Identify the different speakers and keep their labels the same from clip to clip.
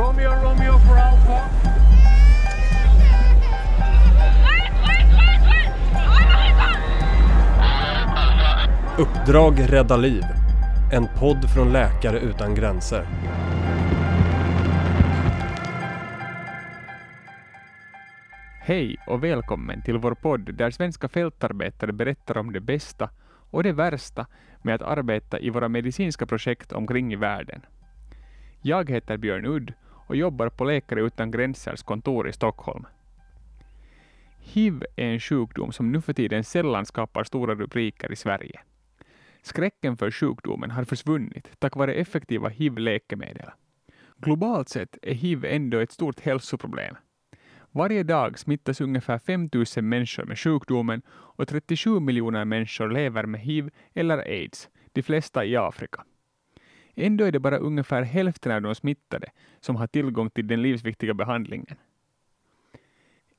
Speaker 1: Romeo, Romeo for Alpha.
Speaker 2: Uppdrag rädda liv. En podd från Läkare utan gränser.
Speaker 3: Hej och välkommen till vår podd där svenska fältarbetare berättar om det bästa och det värsta med att arbeta i våra medicinska projekt omkring i världen. Jag heter Björn Udd och jobbar på Läkare utan gränsers kontor i Stockholm. HIV är en sjukdom som nu för tiden sällan skapar stora rubriker i Sverige. Skräcken för sjukdomen har försvunnit tack vare effektiva HIV-läkemedel. Globalt sett är HIV ändå ett stort hälsoproblem. Varje dag smittas ungefär 5 000 människor med sjukdomen och 37 miljoner människor lever med HIV eller aids, de flesta i Afrika. Ändå är det bara ungefär hälften av de smittade som har tillgång till den livsviktiga behandlingen.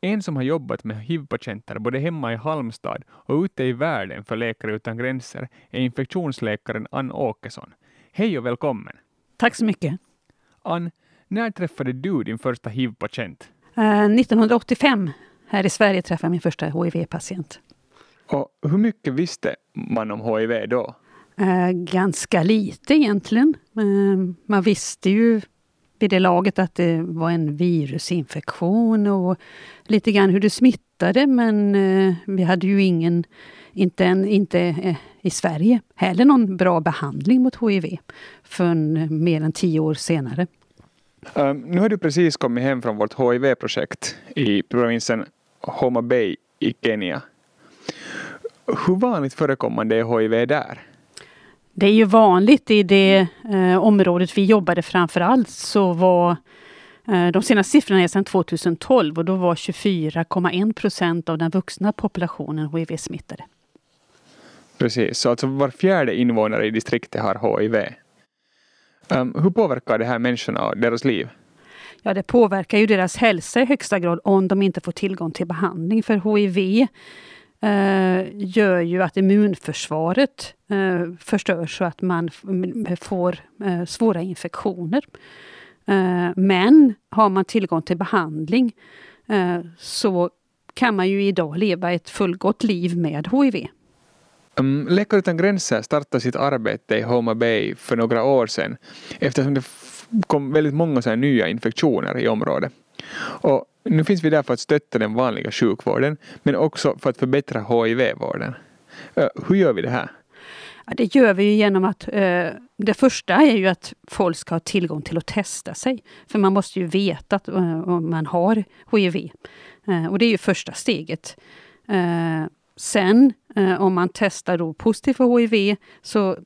Speaker 3: En som har jobbat med HIV-patienter både hemma i Halmstad och ute i världen för Läkare utan gränser är infektionsläkaren Ann Åkesson. Hej och välkommen!
Speaker 4: Tack så mycket.
Speaker 3: Ann, när träffade du din första HIV-patient?
Speaker 4: Eh, 1985 här i Sverige träffade jag min första HIV-patient.
Speaker 3: Och hur mycket visste man om HIV då?
Speaker 4: Eh, ganska lite egentligen. Eh, man visste ju vid det laget att det var en virusinfektion och lite grann hur det smittade men eh, vi hade ju ingen, inte, en, inte eh, i Sverige heller någon bra behandling mot HIV förrän eh, mer än tio år senare.
Speaker 3: Um, nu har du precis kommit hem från vårt HIV-projekt i provinsen Homa Bay i Kenya. Hur vanligt förekommande är HIV där?
Speaker 4: Det är ju vanligt i det eh, området vi jobbade framför allt så var eh, de senaste siffrorna är sedan 2012 och då var 24,1 procent av den vuxna populationen HIV-smittade.
Speaker 3: Precis, så alltså var fjärde invånare i distriktet har HIV. Um, hur påverkar det här människorna och deras liv?
Speaker 4: Ja, det påverkar ju deras hälsa i högsta grad om de inte får tillgång till behandling. För HIV Eh, gör ju att immunförsvaret eh, förstörs så att man får eh, svåra infektioner. Men har man tillgång till behandling så kan man ju idag leva ett fullgott liv med HIV.
Speaker 3: Mm, Läkare utan gränser startade sitt arbete i Homa Bay för några år sedan eftersom det kom väldigt många så nya infektioner i området. Och nu finns vi där för att stötta den vanliga sjukvården men också för att förbättra HIV-vården. Hur gör vi det här?
Speaker 4: Ja, det gör vi genom att eh, det första är ju att folk ska ha tillgång till att testa sig. För man måste ju veta att, om man har HIV. Eh, och det är ju första steget. Eh, sen om man testar då positivt för HIV så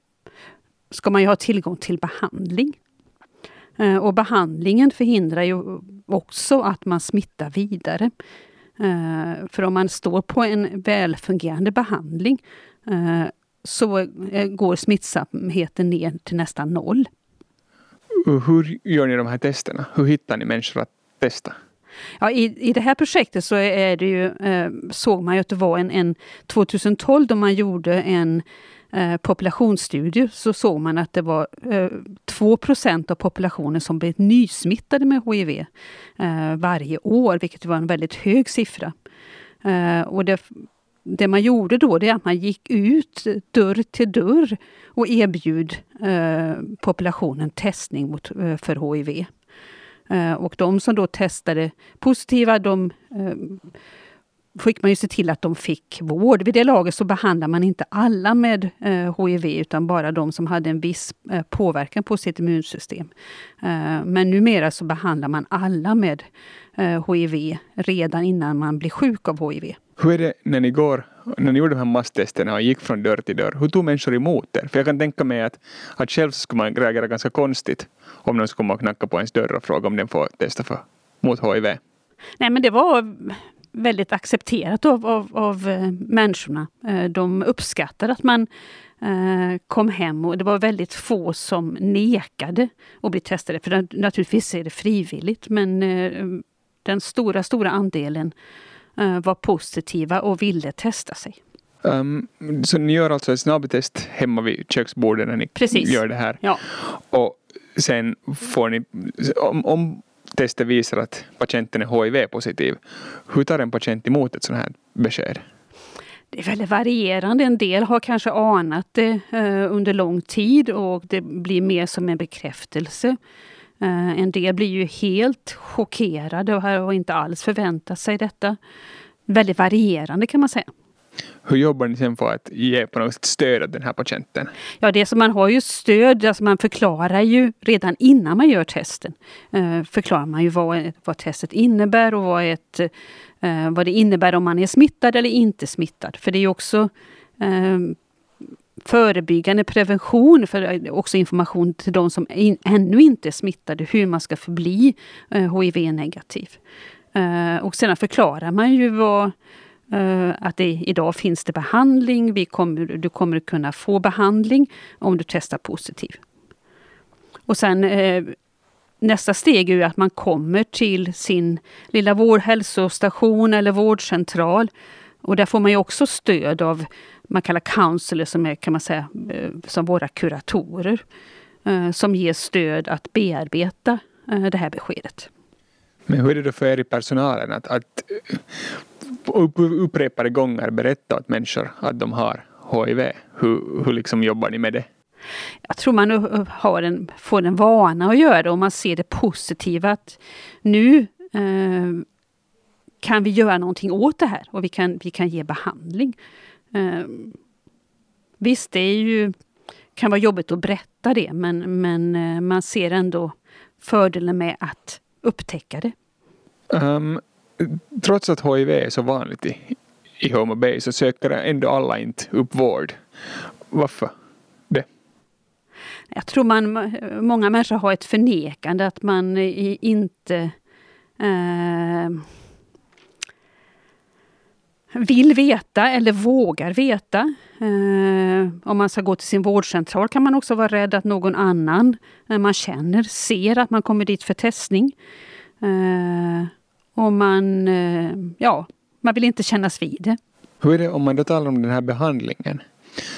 Speaker 4: ska man ju ha tillgång till behandling. Och behandlingen förhindrar ju också att man smittar vidare. Eh, för om man står på en välfungerande behandling eh, så går smittsamheten ner till nästan noll.
Speaker 3: Hur gör ni de här testerna? Hur hittar ni människor att testa?
Speaker 4: Ja, i, I det här projektet så är det ju, eh, såg man ju att det var en, en 2012 då man gjorde en eh, populationsstudie så såg man att det var eh, 2% av populationen som blev nysmittade med HIV eh, varje år, vilket var en väldigt hög siffra. Eh, och det, det man gjorde då det är att man gick ut dörr till dörr och erbjöd eh, populationen testning mot, eh, för HIV. Eh, och de som då testade positiva, de eh, fick man ju se till att de fick vård. Vid det laget så behandlar man inte alla med eh, HIV utan bara de som hade en viss eh, påverkan på sitt immunsystem. Eh, men numera så behandlar man alla med eh, HIV redan innan man blir sjuk av HIV.
Speaker 3: Hur är det när ni går, när ni gjorde de här masstesterna och gick från dörr till dörr, hur tog människor emot er? För jag kan tänka mig att, att själv skulle man reagera ganska konstigt om någon skulle komma och knacka på ens dörr och fråga om den får testa för, mot HIV.
Speaker 4: Nej men det var väldigt accepterat av, av, av eh, människorna. Eh, de uppskattade att man eh, kom hem och det var väldigt få som nekade att bli testade. För naturligtvis är det frivilligt men den stora, stora andelen var positiva och ville testa sig.
Speaker 3: Um, så ni gör alltså ett snabbtest hemma vid köksbordet när ni
Speaker 4: Precis.
Speaker 3: gör det här?
Speaker 4: Ja.
Speaker 3: Och sen får ni, om, om testet visar att patienten är HIV-positiv, hur tar en patient emot ett sådant här besked?
Speaker 4: Det är väldigt varierande. En del har kanske anat det eh, under lång tid och det blir mer som en bekräftelse. Eh, en del blir ju helt chockerade och har inte alls förväntat sig detta. Väldigt varierande kan man säga.
Speaker 3: Hur jobbar ni sen för att ge på något sätt stöd åt den här patienten?
Speaker 4: Ja, det som man har ju stöd, alltså man förklarar ju redan innan man gör testen. Eh, förklarar man ju vad, vad testet innebär och vad, ett, eh, vad det innebär om man är smittad eller inte smittad. För det är ju också eh, förebyggande prevention, för också information till de som in, ännu inte är smittade, hur man ska förbli eh, HIV-negativ. Eh, och sedan förklarar man ju vad Eh, att det, idag finns det behandling, vi kommer, du kommer kunna få behandling om du testar positiv. Och sen eh, nästa steg är ju att man kommer till sin lilla vårdhälsostation eller vårdcentral. Och där får man ju också stöd av, man kallar counselor som är kan man säga, eh, som våra kuratorer. som ger stöd att bearbeta det här beskedet.
Speaker 3: Men hur är det då för er i personalen att, att upprepade gånger berätta åt människor att de har HIV? Hur, hur liksom jobbar ni med det?
Speaker 4: Jag tror man har en, får en vana att göra det och man ser det positiva att nu eh, kan vi göra någonting åt det här och vi kan, vi kan ge behandling. Eh, visst, det är ju, kan vara jobbigt att berätta det men, men eh, man ser ändå fördelen med att upptäcka det.
Speaker 3: Um, trots att HIV är så vanligt i, i Homo Bay så söker ändå alla inte upp vård. Varför det?
Speaker 4: Jag tror man, många människor har ett förnekande att man inte eh, vill veta eller vågar veta. Eh, om man ska gå till sin vårdcentral kan man också vara rädd att någon annan eh, man känner ser att man kommer dit för testning. Eh, och man, eh, ja, man vill inte kännas vid.
Speaker 3: Hur är det om man då talar om den här behandlingen?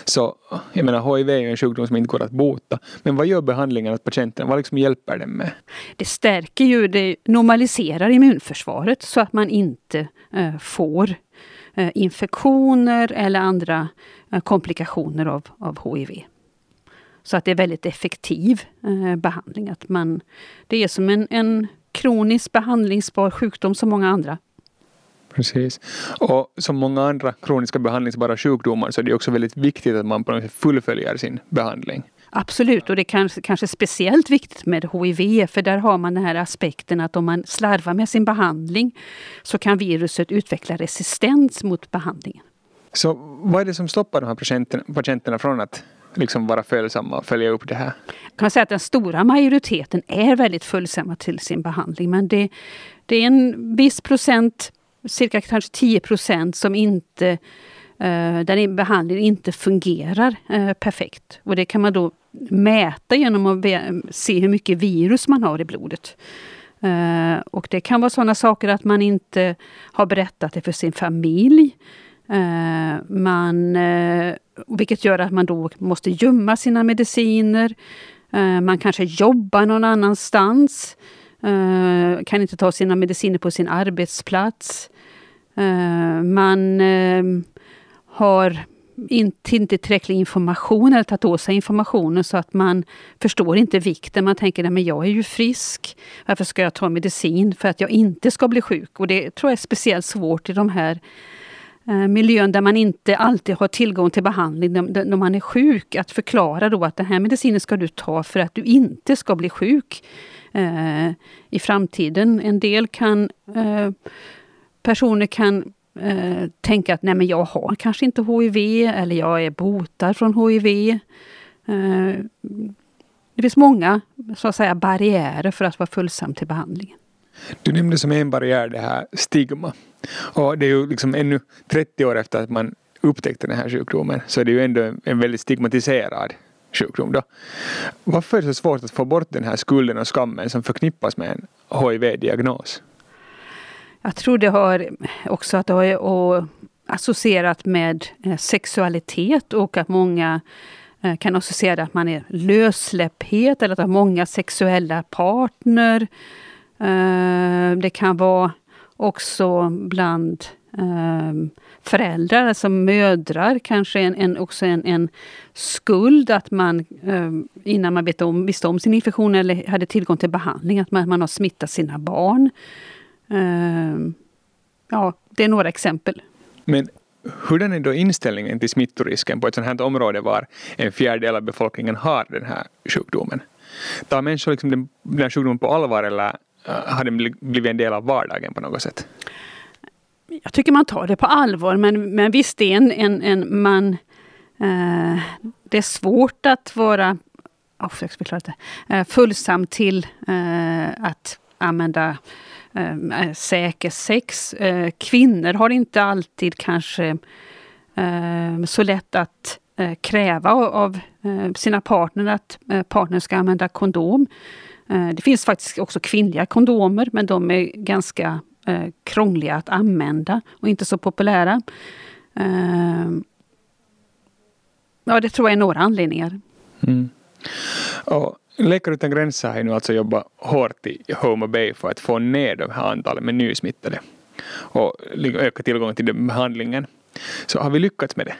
Speaker 3: Så jag menar HIV är ju en sjukdom som inte går att bota. Men vad gör behandlingen åt patienten? Vad liksom hjälper den med?
Speaker 4: Det stärker ju, det normaliserar immunförsvaret så att man inte eh, får eh, infektioner eller andra eh, komplikationer av, av HIV. Så att det är väldigt effektiv eh, behandling. Att man, det är som en, en kroniskt behandlingsbar sjukdom som många andra.
Speaker 3: Precis. Och som många andra kroniska behandlingsbara sjukdomar så är det också väldigt viktigt att man på något sätt fullföljer sin behandling.
Speaker 4: Absolut, och det är kanske, kanske speciellt viktigt med HIV, för där har man den här aspekten att om man slarvar med sin behandling så kan viruset utveckla resistens mot behandlingen.
Speaker 3: Så vad är det som stoppar de här patienterna, patienterna från att liksom vara följsamma och följa upp det här?
Speaker 4: kan säga att den stora majoriteten är väldigt följsamma till sin behandling. Men det, det är en viss procent, cirka kanske 10 procent, som inte eh, där behandlingen inte fungerar eh, perfekt. Och det kan man då mäta genom att se hur mycket virus man har i blodet. Eh, och det kan vara sådana saker att man inte har berättat det för sin familj. Man, vilket gör att man då måste gömma sina mediciner. Eh, man kanske jobbar någon annanstans. Eh, kan inte ta sina mediciner på sin arbetsplats. Eh, man har inte, inte tillräcklig information eller tagit åt sig informationen så att man förstår inte vikten. Man tänker att jag är ju frisk. Varför ska jag ta medicin för att jag inte ska bli sjuk? Och det tror jag är speciellt svårt i de här Eh, miljön där man inte alltid har tillgång till behandling när man är sjuk. Att förklara då att den här medicinen ska du ta för att du inte ska bli sjuk eh, i framtiden. En del kan eh, personer kan eh, tänka att nej men jag har kanske inte HIV eller jag är botad från HIV. Eh, det finns många så att säga, barriärer för att vara följsam till behandlingen.
Speaker 3: Du nämnde som en barriär det här stigma. Och det är ju liksom ännu 30 år efter att man upptäckte den här sjukdomen så är det ju ändå en väldigt stigmatiserad sjukdom. Då. Varför är det så svårt att få bort den här skulden och skammen som förknippas med en HIV-diagnos?
Speaker 4: Jag tror det har också att det har associerat med eh, sexualitet och att många eh, kan associera att man är lössläpphet eller att ha många sexuella partner. Eh, det kan vara också bland ehm, föräldrar, alltså mödrar, kanske en, en också en, en, skuld att man ehm, innan man vet om, visste om sin infektion eller hade tillgång till behandling, att man, man har smittat sina barn. Ehm, ja, det är några exempel.
Speaker 3: Men hurdan är då inställningen till smittorisken på ett sådant här område var en fjärdedel av befolkningen har den här sjukdomen? Tar människor liksom den, den här sjukdomen på allvar eller Eh, har den blivit en del av vardagen på något sätt?
Speaker 4: jag tycker man tar det på allvar, men, men visst, det är en, en, en man... Eh, det är svårt att vara oh, jag förklara det, eh, fullsam till eh, att använda eh, eh, säker sex. Eh, kvinnor har inte alltid kanske eh, så lätt att eh, kräva av eh, sina partner att eh, partnern ska använda kondom. Eh, det finns faktiskt också kvinnliga kondomer, men de är ganska eh, krångliga att använda och inte så populära. Eh, ja, det tror jag är några anledningar. Mm.
Speaker 3: Och Läkare utan gränser har ju nu alltså jobbat hårt i Homa Bay för att få ner det här antalet med nysmittade och öka tillgången till den behandlingen. Så har vi lyckats med det?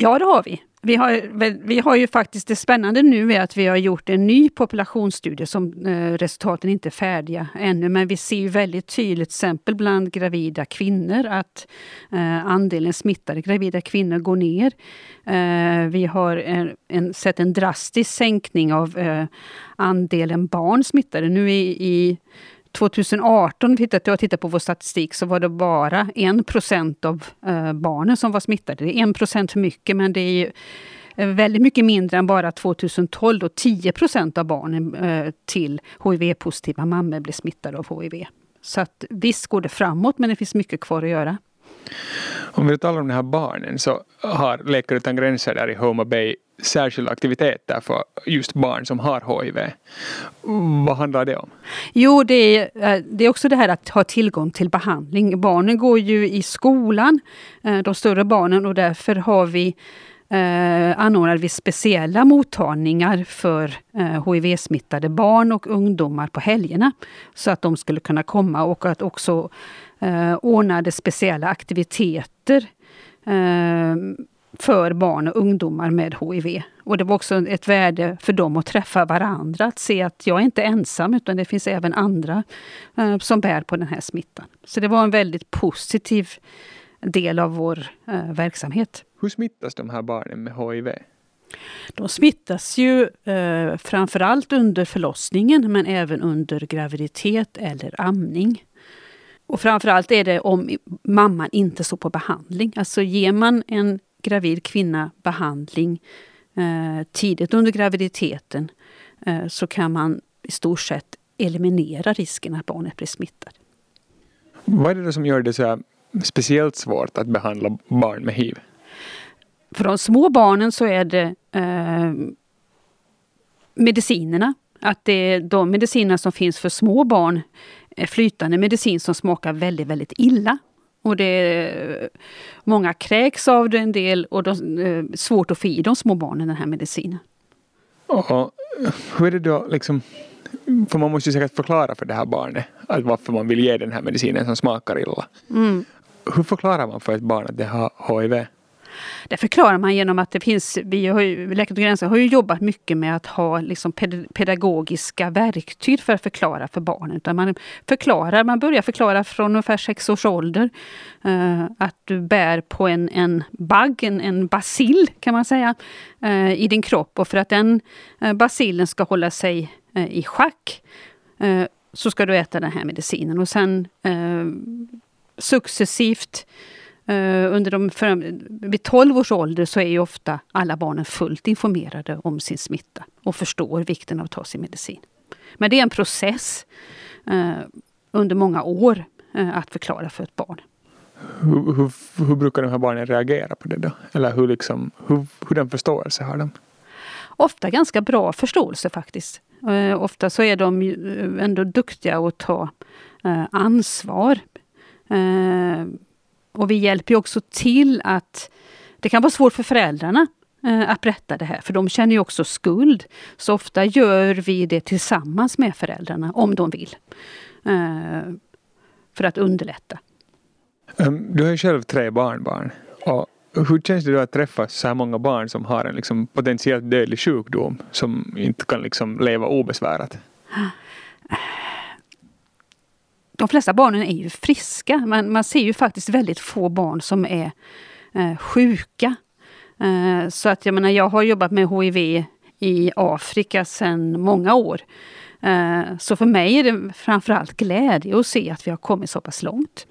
Speaker 4: Ja, det har vi. Vi har, vi har ju faktiskt det spännande nu är att vi har gjort en ny populationsstudie som eh, resultaten inte är färdiga ännu, men vi ser ju väldigt tydligt exempel bland gravida kvinnor att eh, andelen smittade gravida kvinnor går ner. Eh, vi har en, en, sett en drastisk sänkning av eh, andelen barn smittade. Nu i, i 2018, jag tittar på vår statistik, så var det bara 1 procent av eh, barnen som var smittade. Det är 1 procent för mycket, men det är eh, väldigt mycket mindre än bara 2012 då 10 procent av barnen eh, till HIV-positiva mammor blev smittade av HIV. Så att visst går det framåt, men det finns mycket kvar att göra.
Speaker 3: Om vi talar om de här barnen så har Läkare utan gränser där i Homa Bay särskilda aktiviteter för just barn som har HIV. Vad handlar det om?
Speaker 4: Jo, det är, eh, det är också det här att ha tillgång till behandling. Barnen går ju i skolan, eh, de större barnen, och därför har vi eh, anordnar vi speciella mottagningar för eh, HIV-smittade barn och ungdomar på helgerna. Så att de skulle kunna komma och att också eh, ordnade speciella aktiviteter eh, för barn och ungdomar med HIV. Och det var också ett värde för dem att träffa varandra, att se att jag är inte ensam utan det finns även andra eh, som bär på den här smittan. Så det var en väldigt positiv del av vår eh, verksamhet.
Speaker 3: Hur smittas de här barnen med HIV?
Speaker 4: De smittas ju eh, framförallt under förlossningen men även under graviditet eller amning. Och framförallt är det om mamman inte står på behandling. Alltså ger man en gravid kvinna behandling eh, tidigt under graviditeten eh, så kan man i stort sett eliminera risken att barnet blir smittat.
Speaker 3: Vad är det som gör det så speciellt svårt att behandla barn med hiv?
Speaker 4: För de små barnen så är det eh, medicinerna. Att det är de mediciner som finns för små barn flytande medicin som smakar väldigt, väldigt illa. Och det många kräks av det en del och det är eh, svårt att få i de små barnen den här medicinen.
Speaker 3: Och hur är det då liksom, för man måste ju säkert förklara för det här barnet att varför man vill ge den här medicinen som smakar illa. Mm. Hur förklarar man för ett barn att det har HIV?
Speaker 4: Det förklarar man genom att det finns, vi har ju, Läkare utan gränser har ju jobbat mycket med att ha liksom pedagogiska verktyg för att förklara för barnen. Utan man förklarar, man börjar förklara från ungefär sex års ålder eh, att du bär på en, en bagg, en, en bacill kan man säga, eh, i din kropp. Och för att den eh, bacillen ska hålla sig eh, i schack eh, så ska du äta den här medicinen. Och sen eh, successivt under de, vid 12 års ålder så är ju ofta alla barnen fullt informerade om sin smitta och förstår vikten av att ta sin medicin. Men det är en process uh, under många år uh, att förklara för ett barn.
Speaker 3: Hur, hur, hur, brukar de här barnen reagera på det då? Eller hur, liksom, hur, hur den förståelse har de?
Speaker 4: Ofta ganska bra förståelse faktiskt. ofta så är de ändå duktiga att ta ansvar. Och vi hjälper också till att det kan vara svårt för föräldrarna eh, att berätta det här, för de känner ju också skuld. Så ofta gör vi det tillsammans med föräldrarna, om de vill. Eh, för att underlätta.
Speaker 3: Um, du har ju själv tre barnbarn. Och hur känns det då att träffa så här många barn som har en liksom potentiellt dödlig sjukdom som inte kan liksom leva obesvärat?
Speaker 4: De flesta barnen är ju friska. Man, man ser ju faktiskt väldigt få barn som är eh, sjuka. Eh, så att jag menar, jag har jobbat med HIV i Afrika sedan många år. Eh, så för mig är det framförallt glädje att se att vi har kommit så pass långt.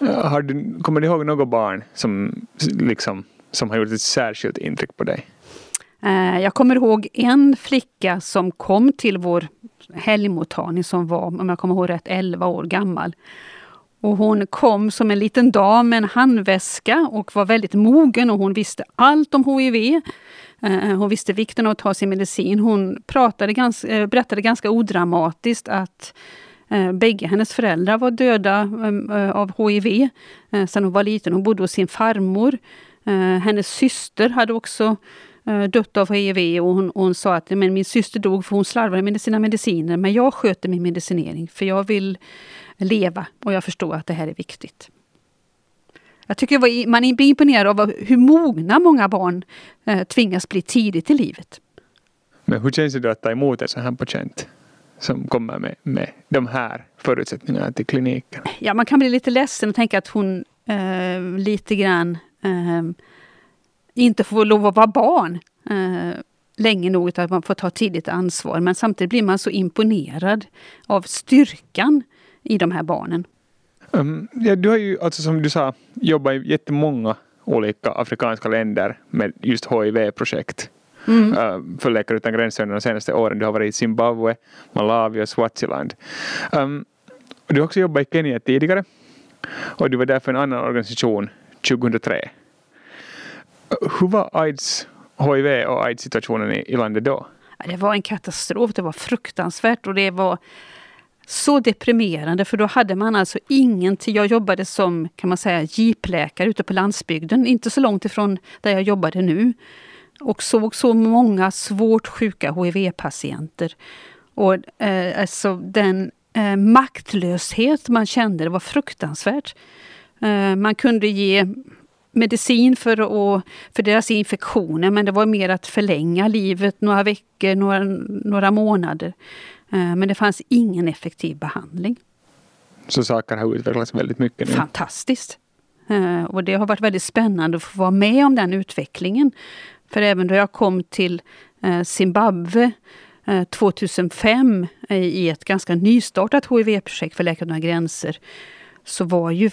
Speaker 3: Har du, kommer du ihåg något barn som, liksom, som har gjort ett särskilt intryck på dig?
Speaker 4: Eh, jag kommer ihåg en flicka som kom till vår helgmottagning som var, om jag kommer ihåg rätt, 11 år gammal. Och hon kom som en liten dam med en handväska och var väldigt mogen och hon visste allt om HIV. Eh, hon visste vikten av att ta sin medicin. Hon pratade ganska, eh, berättade ganska odramatiskt att bägge hennes föräldrar var döda av HIV sedan hon var liten. Hon bodde hos sin farmor. Hennes syster hade också dött av HIV och hon, hon, sa att men min syster dog för hon slarvade med sina mediciner men jag sköter min medicinering för jag vill leva och jag förstår att det här är viktigt. Jag tycker man är imponerad av hur mogna många barn eh, tvingas bli tidigt i livet.
Speaker 3: Men hur känns det då att ta emot en sån här patient som kommer med, med de här förutsättningarna till kliniken?
Speaker 4: Ja, man kan bli lite ledsen och tänka att hon eh, lite grann eh, inte får lov att vara barn eh, länge nog, utan att man får ta tidigt ansvar. Men samtidigt blir man så imponerad av styrkan i de här barnen.
Speaker 3: Um, ja, du har ju, alltså som du sa, jobbat i jättemånga olika afrikanska länder med just HIV-projekt. Mm. Uh, för Läkare utan gränser under de senaste åren. Du har varit i Zimbabwe, Malawi och Swaziland. Um, du har också jobbat i Kenya tidigare och du var där för en annan organisation 2003. Hur var AIDS, HIV och AIDS-situationen i, i landet då?
Speaker 4: Det var en katastrof, det var fruktansvärt och det var så deprimerande för då hade man alltså ingenting. Jag jobbade som kan man säga jeepläkare ute på landsbygden, inte så långt ifrån där jag jobbade nu. Och såg så många svårt sjuka HIV-patienter. Och eh, alltså den eh, maktlöshet man kände, det var fruktansvärt. Eh, man kunde ge medicin för, att, för deras infektioner men det var mer att förlänga livet några veckor, några, några månader. Eh, men det fanns ingen effektiv behandling.
Speaker 3: Så saker har utvecklats väldigt mycket nu?
Speaker 4: Fantastiskt! Eh, och det har varit väldigt spännande att få vara med om den utvecklingen. För även då jag kom till eh, Zimbabwe 2005 i ett ganska nystartat HIV-projekt för Läkare utan gränser så var ju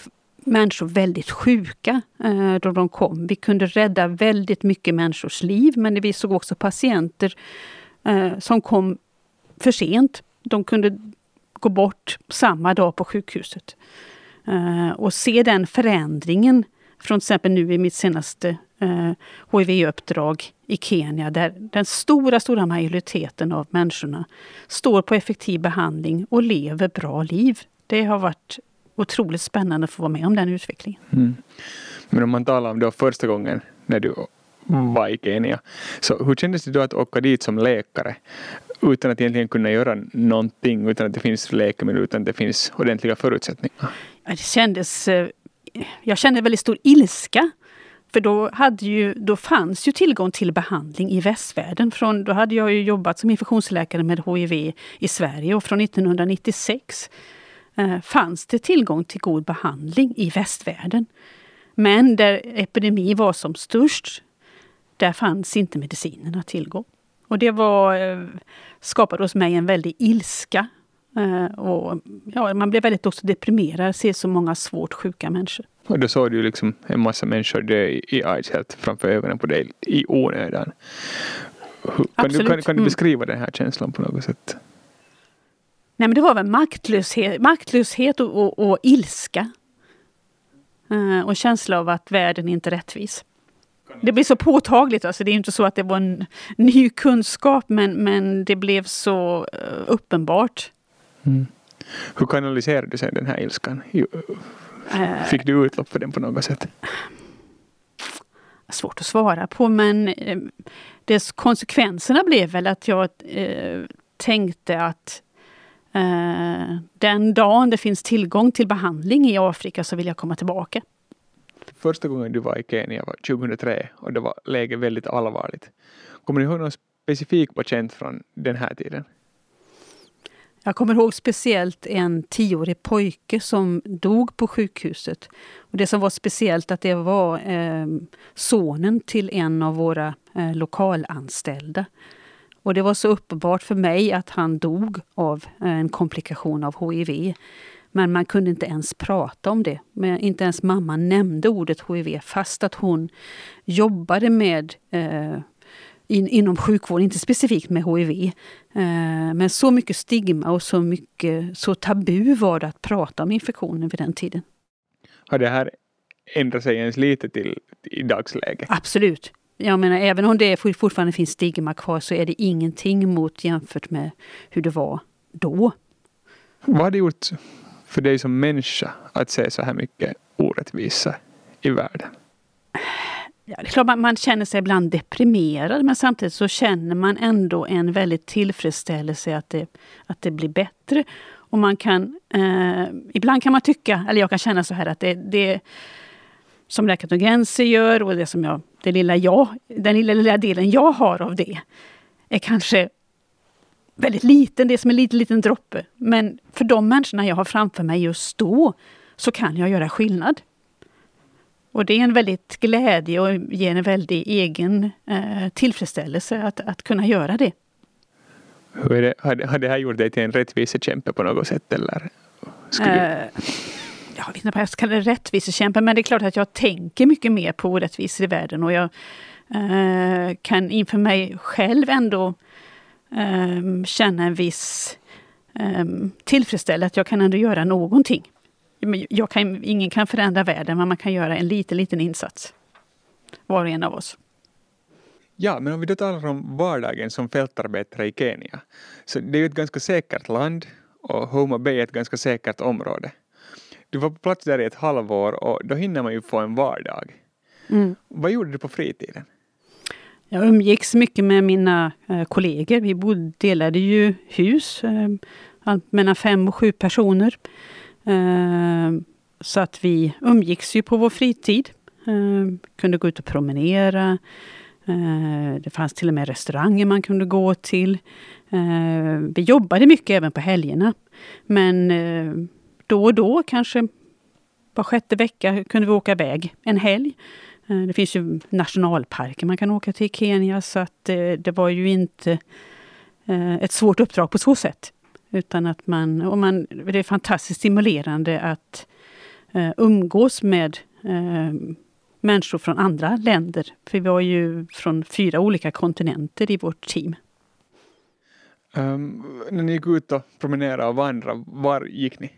Speaker 4: människor väldigt sjuka eh, då de kom. Vi kunde rädda väldigt mycket människors liv men vi såg också patienter eh, som kom för sent. De kunde gå bort samma dag på sjukhuset. Uh, och se den förändringen från till exempel nu i mitt senaste eh, HIV-uppdrag i Kenya där den stora, stora majoriteten av människorna står på effektiv behandling och lever bra liv. Det har varit otroligt spännande att få vara med om den utvecklingen. Mm.
Speaker 3: Men om man talar om då första gången när du var i Kenya. Så hur kändes det då att åka dit som läkare utan att egentligen kunna göra någonting, utan att det finns läkemedel, utan att det finns ordentliga förutsättningar?
Speaker 4: Det kändes... Eh, jag kände väldigt stor ilska. För då, hade ju, då fanns ju tillgång till behandling i västvärlden. Från, då hade jag ju jobbat som infektionsläkare med HIV i Sverige och från 1996 eh, fanns det tillgång till god behandling i västvärlden. Men där epidemi var som störst, där fanns inte medicinerna att tillgå. Och det var, eh, skapade hos mig en väldig ilska. Eh, och, ja, man blev väldigt också deprimerad, se så många svårt sjuka människor.
Speaker 3: Och då såg du liksom en massa människor dö i aids helt framför ögonen på dig i onödan. Kan du, kan, kan du mm. beskriva mm. den här känslan på något sätt?
Speaker 4: Nej men det var väl maktlöshet, maktlöshet och, och, och ilska. Uh, och känsla av att världen inte är rättvis. Det blir så påtagligt, alltså det är inte så att det var en ny kunskap men, men det blev så uh, uppenbart.
Speaker 3: Mm. Hur kanaliserade du sen den här ilskan? Eh. Fick du utlopp för den på något sätt?
Speaker 4: Svårt att svara på men eh, dess konsekvenserna blev väl att jag eh, tänkte att eh, den dagen det finns tillgång till behandling i Afrika så vill jag komma tillbaka.
Speaker 3: Första gången du var i Kenya var 2003 och då var läget väldigt allvarligt. Kommer du ihåg någon specifik patient från den här tiden?
Speaker 4: Jag kommer ihåg speciellt en tioårig pojke som dog på sjukhuset. Och det som var speciellt att det var eh, sonen till en av våra eh, lokalanställda. Och det var så uppenbart för mig att han dog av en komplikation av HIV. Men man kunde inte ens prata om det. Men inte ens mamma nämnde ordet HIV fast att hon jobbade med eh, in, inom sjukvården, inte specifikt med HIV. Eh, men så mycket stigma och så mycket så tabu var det att prata om infektionen vid den tiden.
Speaker 3: Har det här ändrat sig ens lite till i dagsläget?
Speaker 4: Absolut. Jag menar, även om det fortfarande finns stigma kvar så är det ingenting mot jämfört med hur det var då.
Speaker 3: Vad har det gjort för dig som människa att se så här mycket orättvisa i världen?
Speaker 4: Ja, det är klart man, man känner sig ibland deprimerad men samtidigt så känner man ändå en väldigt tillfredsställelse att det, att det blir bättre. Och man kan, eh, ibland kan man tycka, eller jag kan känna så här att det, det som Läkare utan gränser gör och det som jag, det lilla jag, den lilla, lilla delen jag har av det är kanske väldigt liten, det är som en liten, liten droppe. Men för de människorna jag har framför mig just då så kan jag göra skillnad. Och det är en väldigt glädje och ger en väldigt egen eh, tillfredsställelse att, att kunna göra det.
Speaker 3: Hur det, har, det, här gjort dig till en rättvisekämpe på något sätt? Eller?
Speaker 4: Eh, jag vet inte vad jag ska kalla det rättvisekämpe, men det är klart att jag tänker mycket mer på orättvisor i världen och jag eh, kan inför mig själv ändå eh, känna en viss eh, tillfredsställelse att jag kan ändå göra någonting jag kan, ingen kan förändra världen, men man kan göra en liten, liten insats. Var och en av oss.
Speaker 3: Ja, men om vi då talar om vardagen som fältarbetare i Kenya. Så det är ju ett ganska säkert land och Homa Bay är ett ganska säkert område. Du var på plats där i ett halvår och då hinner man ju få en vardag. Mm. Vad gjorde du på fritiden?
Speaker 4: Jag umgicks mycket med mina eh, kollegor. Vi bodde, delade ju hus, eh, mellan fem och sju personer. Eh, så att vi umgicks ju på vår fritid. Eh, kunde gå ut och promenera. Eh, det fanns till och med restauranger man kunde gå till. Vi jobbade mycket även på helgerna. Men då och då, kanske var sjätte vecka, kunde vi åka iväg en helg. Eh, det finns ju nationalparker man kan åka till i Kenya så att eh, det var ju inte eh, ett svårt uppdrag på så sätt. Utan att man, och man, det är fantastiskt stimulerande att umgås med människor från andra länder. För vi var ju från fyra olika kontinenter i vårt team.
Speaker 3: Um, när ni gick ut och promenerade och vandrade, var gick ni?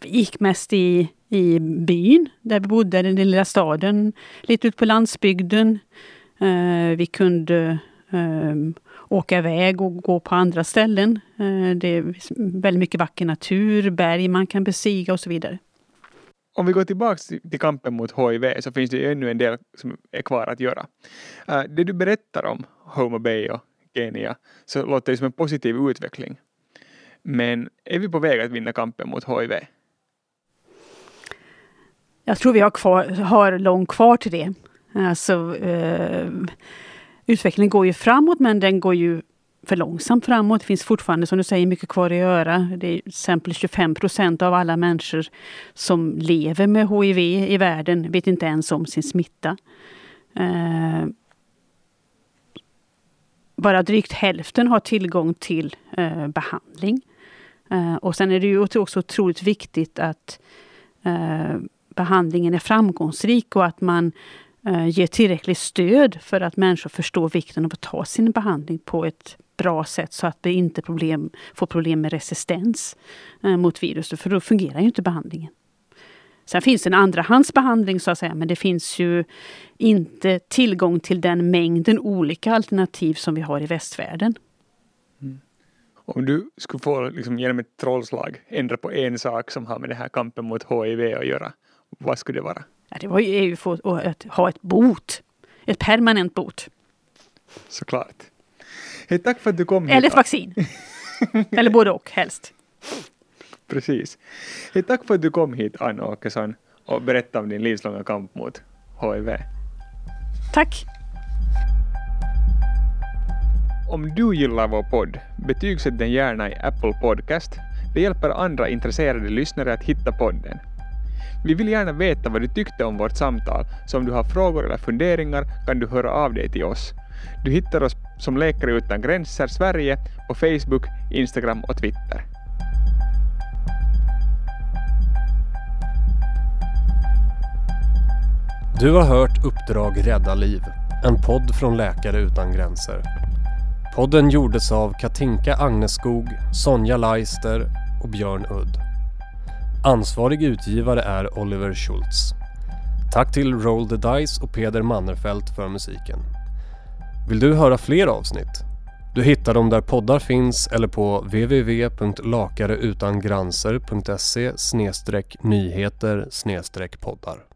Speaker 4: Vi gick mest i, i byn där vi bodde, den lilla staden. Lite ut på landsbygden. Eh, vi kunde eh, åka iväg och gå på andra ställen. Eh, det är väldigt mycket vacker natur, berg man kan bestiga och så vidare.
Speaker 3: Om vi går tillbaka till kampen mot HIV så finns det ännu en del som är kvar att göra. Eh, det du berättar om Homo Bay och Kenya så låter det som en positiv utveckling. Men är vi på väg att vinna kampen mot HIV?
Speaker 4: Jag tror vi har, kvar, har långt kvar till det. Alltså, eh, utvecklingen går ju framåt men den går ju för långsamt framåt. Det finns fortfarande, som du säger, mycket kvar att göra. Det är till exempel 25 procent av alla människor som lever med HIV i världen vet inte ens om sin smitta. Eh, bara drygt hälften har tillgång till eh, behandling. Eh, och sen är det ju också otroligt viktigt att eh, behandlingen är framgångsrik och att man eh, ger tillräckligt stöd för att människor förstår vikten av att ta sin behandling på ett bra sätt så att vi inte problem, får problem med resistens mot viruset, för då fungerar ju inte behandlingen. Sen finns det en andrahandsbehandling så att säga, men det finns ju inte tillgång till den mängden olika alternativ som vi har i västvärlden.
Speaker 3: Om du skulle få liksom, genom ett trollslag ändra på en sak som har med den här kampen mot HIV att göra, vad skulle det vara?
Speaker 4: Ja, det var ju för att ha ett bot. ett permanent bot.
Speaker 3: Såklart. Hej, tack för att du kom hit.
Speaker 4: Eller ett vaccin. Eller både och, helst.
Speaker 3: Precis. Hej, tack för att du kom hit, Ann Åkesson, och berättade om din livslånga kamp mot HIV.
Speaker 4: Tack!
Speaker 3: Om du gillar vår podd, betygsätt den gärna i Apple Podcast. Det hjälper andra intresserade lyssnare att hitta podden. Vi vill gärna veta vad du tyckte om vårt samtal, så om du har frågor eller funderingar kan du höra av dig till oss. Du hittar oss som Läkare utan gränser Sverige på Facebook, Instagram och Twitter.
Speaker 2: Du har hört Uppdrag Rädda Liv, en podd från Läkare utan gränser. Podden gjordes av Katinka Agneskog, Sonja Leister och Björn Udd. Ansvarig utgivare är Oliver Schultz. Tack till Roll the Dice och Peder Mannerfelt för musiken. Vill du höra fler avsnitt? Du hittar dem där poddar finns eller på www.lakareutangranser.se nyheter poddar.